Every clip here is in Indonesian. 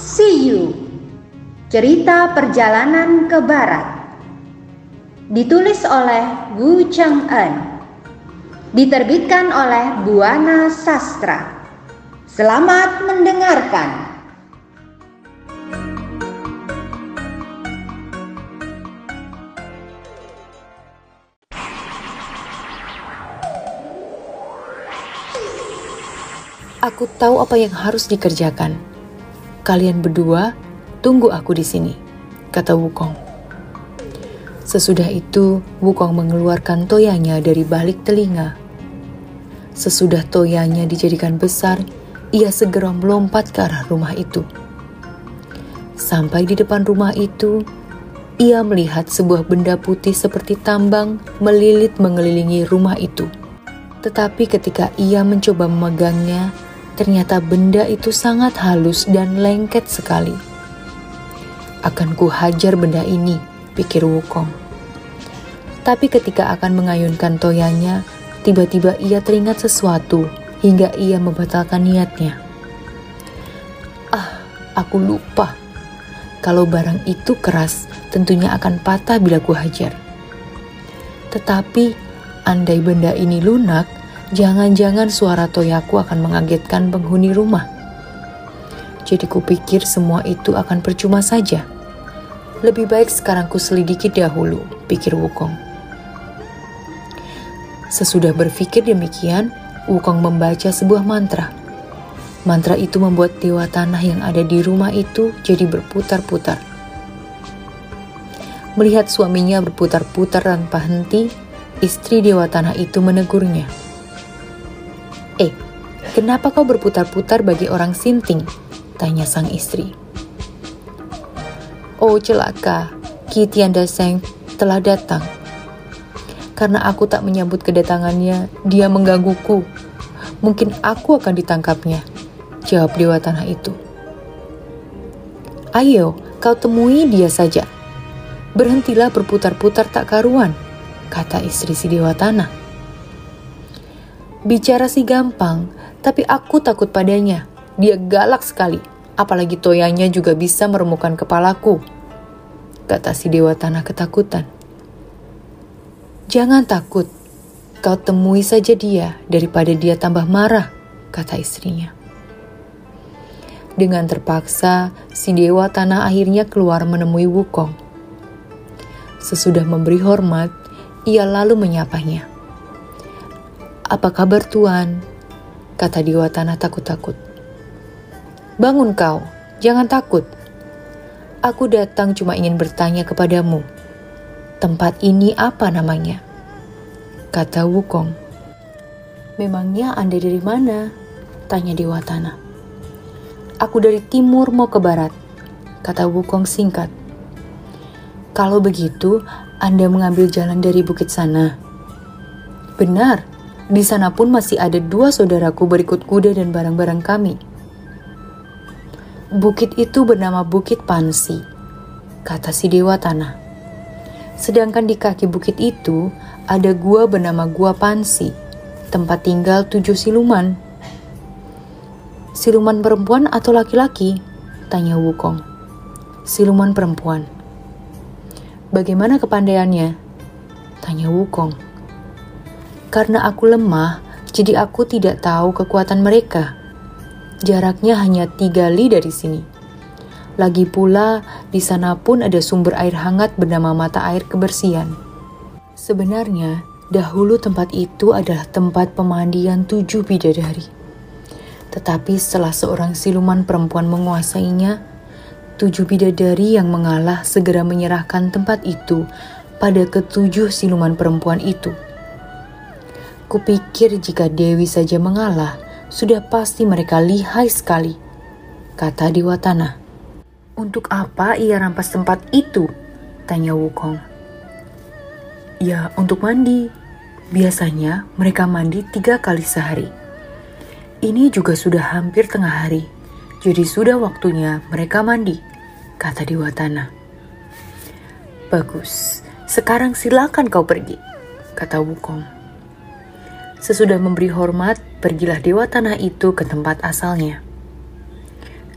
See You. Cerita Perjalanan ke Barat. Ditulis oleh Wu Cheng En Diterbitkan oleh Buana Sastra. Selamat mendengarkan. Aku tahu apa yang harus dikerjakan. Kalian berdua tunggu aku di sini, kata Wukong. Sesudah itu, Wukong mengeluarkan toyanya dari balik telinga. Sesudah toyanya dijadikan besar, ia segera melompat ke arah rumah itu. Sampai di depan rumah itu, ia melihat sebuah benda putih seperti tambang melilit mengelilingi rumah itu. Tetapi ketika ia mencoba memegangnya, Ternyata benda itu sangat halus dan lengket sekali. Akan ku hajar benda ini, pikir Wukong. Tapi ketika akan mengayunkan toyanya, tiba-tiba ia teringat sesuatu hingga ia membatalkan niatnya. Ah, aku lupa. Kalau barang itu keras, tentunya akan patah bila ku hajar. Tetapi, andai benda ini lunak, Jangan-jangan suara toyaku akan mengagetkan penghuni rumah. Jadi kupikir semua itu akan percuma saja. Lebih baik sekarang ku selidiki dahulu, pikir Wukong. Sesudah berpikir demikian, Wukong membaca sebuah mantra. Mantra itu membuat dewa tanah yang ada di rumah itu jadi berputar-putar. Melihat suaminya berputar-putar tanpa henti, istri dewa tanah itu menegurnya. Kenapa kau berputar-putar bagi orang sinting? Tanya sang istri. Oh celaka, Ki Tianda Seng telah datang. Karena aku tak menyambut kedatangannya, dia menggangguku. Mungkin aku akan ditangkapnya, jawab Dewa Tanah itu. Ayo, kau temui dia saja. Berhentilah berputar-putar tak karuan, kata istri si Dewa Tanah. Bicara sih gampang, tapi aku takut padanya. Dia galak sekali, apalagi toyanya juga bisa meremukan kepalaku. Kata si Dewa Tanah ketakutan. Jangan takut, kau temui saja dia daripada dia tambah marah, kata istrinya. Dengan terpaksa, si Dewa Tanah akhirnya keluar menemui Wukong. Sesudah memberi hormat, ia lalu menyapanya. Apa kabar Tuan? Kata Dewa Tanah takut-takut. Bangun kau, jangan takut. Aku datang cuma ingin bertanya kepadamu. Tempat ini apa namanya? Kata Wukong. Memangnya Anda dari mana? Tanya Dewa Tanah. Aku dari timur mau ke barat, kata Wukong singkat. Kalau begitu, Anda mengambil jalan dari bukit sana. Benar, di sana pun masih ada dua saudaraku berikut kuda dan barang-barang kami. Bukit itu bernama Bukit Pansi, kata si Dewa Tanah. Sedangkan di kaki bukit itu ada gua bernama Gua Pansi, tempat tinggal tujuh siluman. Siluman perempuan atau laki-laki? Tanya Wukong. Siluman perempuan. Bagaimana kepandaiannya? Tanya Wukong. Karena aku lemah, jadi aku tidak tahu kekuatan mereka. Jaraknya hanya tiga li dari sini. Lagi pula, di sana pun ada sumber air hangat bernama mata air kebersihan. Sebenarnya, dahulu tempat itu adalah tempat pemandian tujuh bidadari. Tetapi setelah seorang siluman perempuan menguasainya, tujuh bidadari yang mengalah segera menyerahkan tempat itu pada ketujuh siluman perempuan itu. Kupikir jika Dewi saja mengalah, sudah pasti mereka lihai sekali, kata Dewa Tanah. Untuk apa ia rampas tempat itu? Tanya Wukong. Ya, untuk mandi. Biasanya mereka mandi tiga kali sehari. Ini juga sudah hampir tengah hari, jadi sudah waktunya mereka mandi, kata Dewa Tanah. Bagus, sekarang silakan kau pergi, kata Wukong. Sesudah memberi hormat, pergilah dewa tanah itu ke tempat asalnya.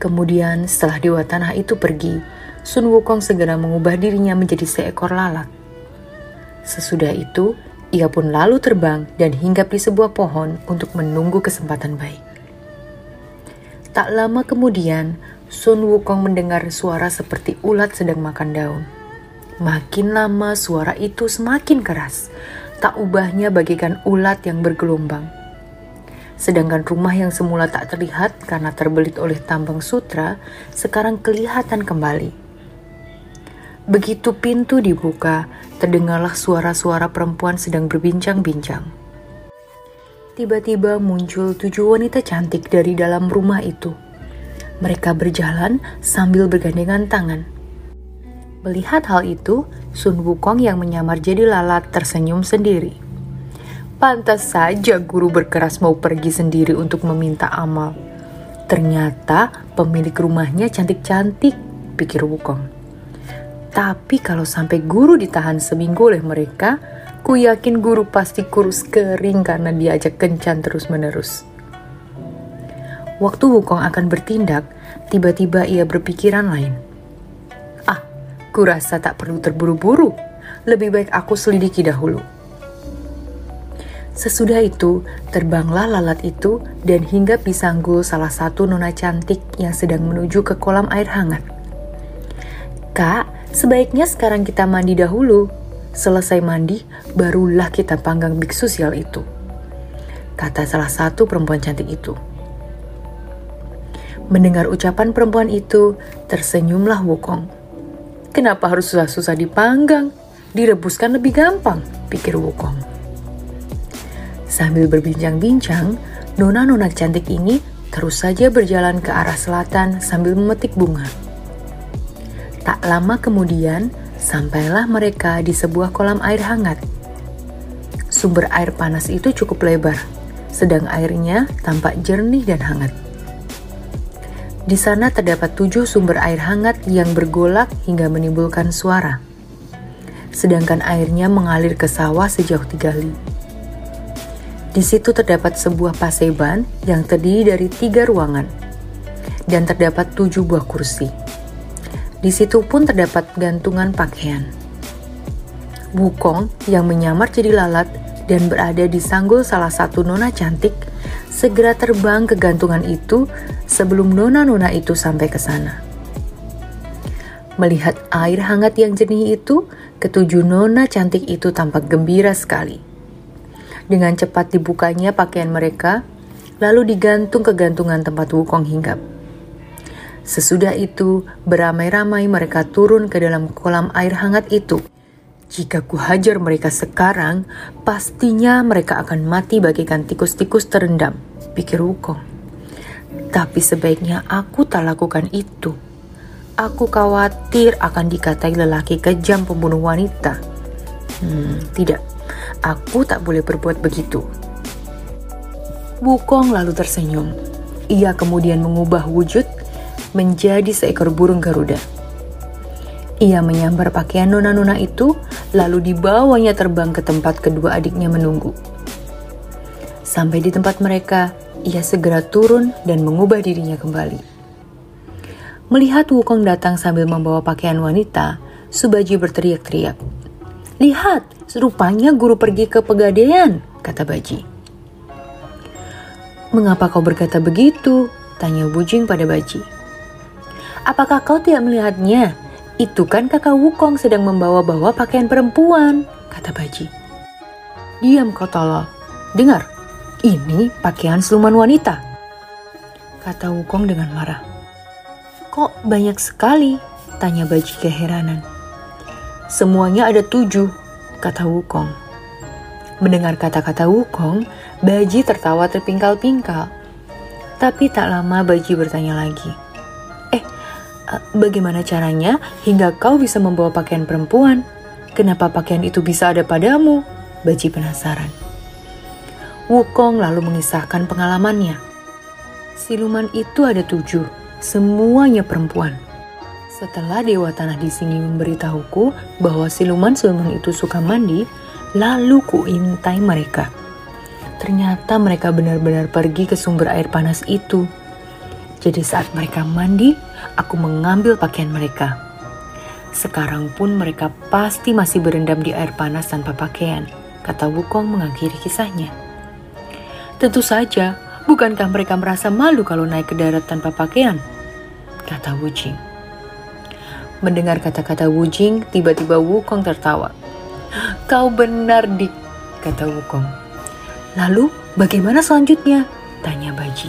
Kemudian setelah Dewa Tanah itu pergi, Sun Wukong segera mengubah dirinya menjadi seekor lalat. Sesudah itu, ia pun lalu terbang dan hinggap di sebuah pohon untuk menunggu kesempatan baik. Tak lama kemudian, Sun Wukong mendengar suara seperti ulat sedang makan daun. Makin lama suara itu semakin keras, tak ubahnya bagikan ulat yang bergelombang. Sedangkan rumah yang semula tak terlihat karena terbelit oleh tambang sutra, sekarang kelihatan kembali. Begitu pintu dibuka, terdengarlah suara-suara perempuan sedang berbincang-bincang. Tiba-tiba muncul tujuh wanita cantik dari dalam rumah itu. Mereka berjalan sambil bergandengan tangan. Melihat hal itu, Sun Wukong yang menyamar jadi lalat tersenyum sendiri. Pantas saja guru berkeras mau pergi sendiri untuk meminta amal. Ternyata pemilik rumahnya cantik-cantik, pikir Wukong. Tapi kalau sampai guru ditahan seminggu oleh mereka, ku yakin guru pasti kurus kering karena diajak kencan terus-menerus. Waktu Wukong akan bertindak, tiba-tiba ia berpikiran lain. Kurasa tak perlu terburu-buru. Lebih baik aku selidiki dahulu. Sesudah itu, terbanglah lalat itu dan hingga pisanggul salah satu nona cantik yang sedang menuju ke kolam air hangat. Kak, sebaiknya sekarang kita mandi dahulu. Selesai mandi, barulah kita panggang biksu sial itu. Kata salah satu perempuan cantik itu. Mendengar ucapan perempuan itu, tersenyumlah Wukong. Kenapa harus susah-susah dipanggang? Direbuskan lebih gampang, pikir Wukong. Sambil berbincang-bincang, nona-nona cantik ini terus saja berjalan ke arah selatan sambil memetik bunga. Tak lama kemudian, sampailah mereka di sebuah kolam air hangat. Sumber air panas itu cukup lebar, sedang airnya tampak jernih dan hangat. Di sana terdapat tujuh sumber air hangat yang bergolak hingga menimbulkan suara. Sedangkan airnya mengalir ke sawah sejauh tiga li. Di situ terdapat sebuah paseban yang terdiri dari tiga ruangan dan terdapat tujuh buah kursi. Di situ pun terdapat gantungan pakaian. Wukong yang menyamar jadi lalat dan berada di sanggul salah satu nona cantik segera terbang ke gantungan itu sebelum nona-nona itu sampai ke sana. Melihat air hangat yang jernih itu, ketujuh nona cantik itu tampak gembira sekali. Dengan cepat dibukanya pakaian mereka, lalu digantung ke gantungan tempat Wukong hinggap. Sesudah itu, beramai-ramai mereka turun ke dalam kolam air hangat itu. Jika ku hajar mereka sekarang, pastinya mereka akan mati bagikan tikus-tikus terendam, pikir Wukong. Tapi sebaiknya aku tak lakukan itu. Aku khawatir akan dikatai lelaki kejam pembunuh wanita. Hmm, tidak. Aku tak boleh berbuat begitu. Wukong lalu tersenyum. Ia kemudian mengubah wujud menjadi seekor burung Garuda. Ia menyambar pakaian nona-nona itu, lalu dibawanya terbang ke tempat kedua adiknya menunggu. Sampai di tempat mereka, ia segera turun dan mengubah dirinya kembali. Melihat Wukong datang sambil membawa pakaian wanita, Subaji berteriak-teriak. Lihat, Rupanya guru pergi ke pegadaian, kata Baji. Mengapa kau berkata begitu? Tanya Bujing pada Baji. Apakah kau tidak melihatnya? Itu kan kakak Wukong sedang membawa-bawa pakaian perempuan, kata Baji. Diam kau tolol. Dengar, ini pakaian siluman wanita. Kata Wukong dengan marah. Kok banyak sekali? Tanya Baji keheranan. Semuanya ada tujuh, kata Wukong. Mendengar kata-kata Wukong, Baji tertawa terpingkal-pingkal. Tapi tak lama Baji bertanya lagi. Bagaimana caranya hingga kau bisa membawa pakaian perempuan? Kenapa pakaian itu bisa ada padamu? Baji penasaran. Wukong lalu mengisahkan pengalamannya. Siluman itu ada tujuh, semuanya perempuan. Setelah Dewa Tanah di sini memberitahuku bahwa siluman-siluman itu suka mandi, lalu kuintai mereka. Ternyata mereka benar-benar pergi ke sumber air panas itu. Jadi saat mereka mandi, aku mengambil pakaian mereka. Sekarang pun mereka pasti masih berendam di air panas tanpa pakaian, kata Wukong mengakhiri kisahnya. Tentu saja, bukankah mereka merasa malu kalau naik ke darat tanpa pakaian? Kata Wu Jing. Mendengar kata-kata Wu Jing, tiba-tiba Wukong tertawa. Kau benar, Dik, kata Wukong. Lalu, bagaimana selanjutnya? Tanya Baji.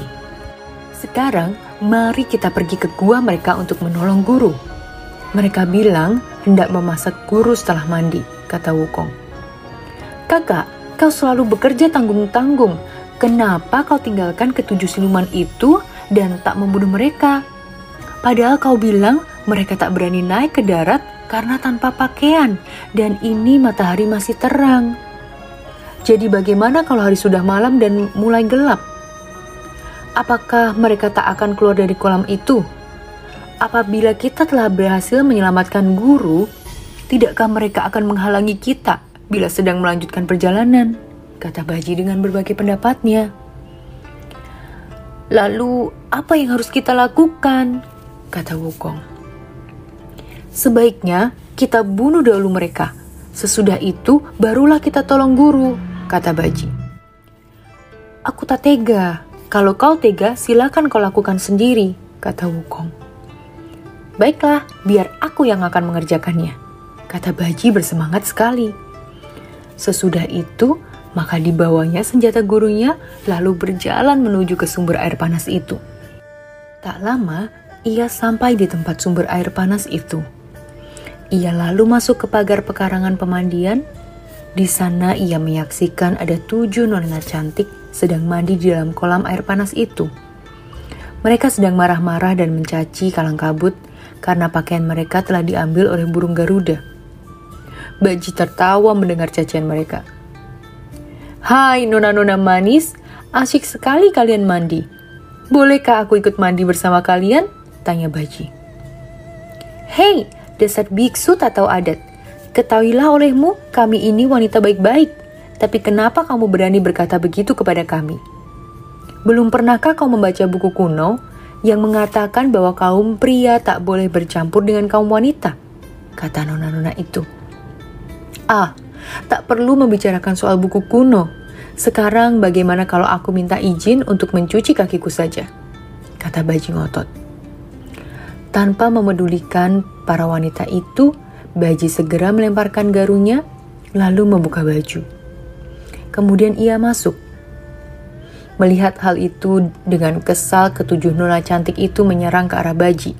Sekarang, mari kita pergi ke gua mereka untuk menolong guru. Mereka bilang hendak memasak guru setelah mandi, kata Wukong. Kakak, kau selalu bekerja tanggung-tanggung. Kenapa kau tinggalkan ketujuh siluman itu dan tak membunuh mereka? Padahal kau bilang mereka tak berani naik ke darat karena tanpa pakaian dan ini matahari masih terang. Jadi bagaimana kalau hari sudah malam dan mulai gelap? Apakah mereka tak akan keluar dari kolam itu? Apabila kita telah berhasil menyelamatkan guru, tidakkah mereka akan menghalangi kita bila sedang melanjutkan perjalanan? Kata Baji dengan berbagai pendapatnya. Lalu, apa yang harus kita lakukan? Kata Wukong. Sebaiknya kita bunuh dahulu mereka. Sesudah itu, barulah kita tolong guru, kata Baji. Aku tak tega, kalau kau tega, silakan kau lakukan sendiri, kata Wukong. Baiklah, biar aku yang akan mengerjakannya, kata Baji bersemangat sekali. Sesudah itu, maka dibawanya senjata gurunya lalu berjalan menuju ke sumber air panas itu. Tak lama, ia sampai di tempat sumber air panas itu. Ia lalu masuk ke pagar pekarangan pemandian. Di sana ia menyaksikan ada tujuh nona cantik sedang mandi di dalam kolam air panas itu. Mereka sedang marah-marah dan mencaci kalang kabut karena pakaian mereka telah diambil oleh burung Garuda. Baji tertawa mendengar cacian mereka. Hai nona-nona manis, asyik sekali kalian mandi. Bolehkah aku ikut mandi bersama kalian? Tanya Baji. Hei, dasar biksu tak tahu adat. Ketahuilah olehmu, kami ini wanita baik-baik. Tapi kenapa kamu berani berkata begitu kepada kami? Belum pernahkah kau membaca buku kuno yang mengatakan bahwa kaum pria tak boleh bercampur dengan kaum wanita? Kata nona-nona itu. Ah, tak perlu membicarakan soal buku kuno. Sekarang bagaimana kalau aku minta izin untuk mencuci kakiku saja? Kata bajing otot. Tanpa memedulikan para wanita itu, Baji segera melemparkan garunya, lalu membuka baju. Kemudian ia masuk. Melihat hal itu dengan kesal ketujuh nona cantik itu menyerang ke arah Baji.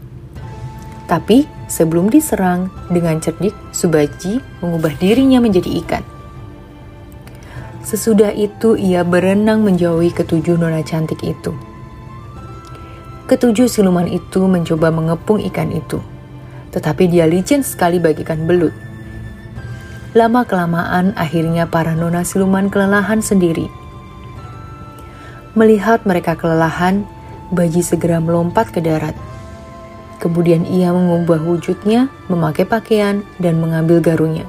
Tapi sebelum diserang, dengan cerdik Subaji mengubah dirinya menjadi ikan. Sesudah itu ia berenang menjauhi ketujuh nona cantik itu. Ketujuh siluman itu mencoba mengepung ikan itu, tetapi dia licin sekali bagikan belut. Lama-kelamaan akhirnya para nona siluman kelelahan sendiri. Melihat mereka kelelahan, Baji segera melompat ke darat. Kemudian ia mengubah wujudnya, memakai pakaian, dan mengambil garunya.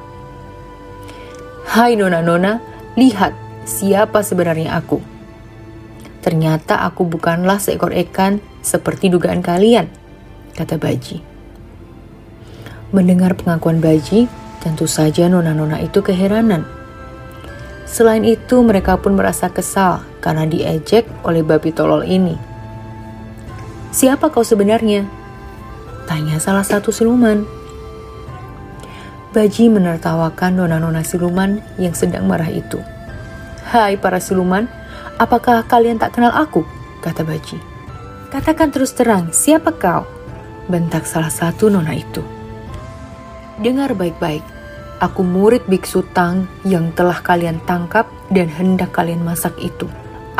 Hai nona-nona, lihat siapa sebenarnya aku. Ternyata aku bukanlah seekor ikan seperti dugaan kalian, kata Baji. Mendengar pengakuan Baji, Tentu saja nona-nona itu keheranan. Selain itu, mereka pun merasa kesal karena diejek oleh babi tolol ini. Siapa kau sebenarnya? Tanya salah satu siluman. Baji menertawakan nona-nona siluman yang sedang marah itu. Hai para siluman, apakah kalian tak kenal aku? Kata Baji. Katakan terus terang, siapa kau? Bentak salah satu nona itu. Dengar baik-baik, Aku murid biksu Tang yang telah kalian tangkap dan hendak kalian masak itu.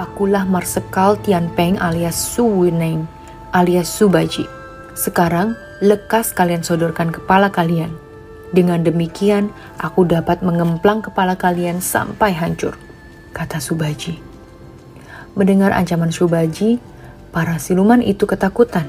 Akulah Marsekal Tian Peng alias Su Wineng alias Su Baji. Sekarang, lekas kalian sodorkan kepala kalian. Dengan demikian, aku dapat mengemplang kepala kalian sampai hancur, kata Subaji. Mendengar ancaman Subaji, para siluman itu ketakutan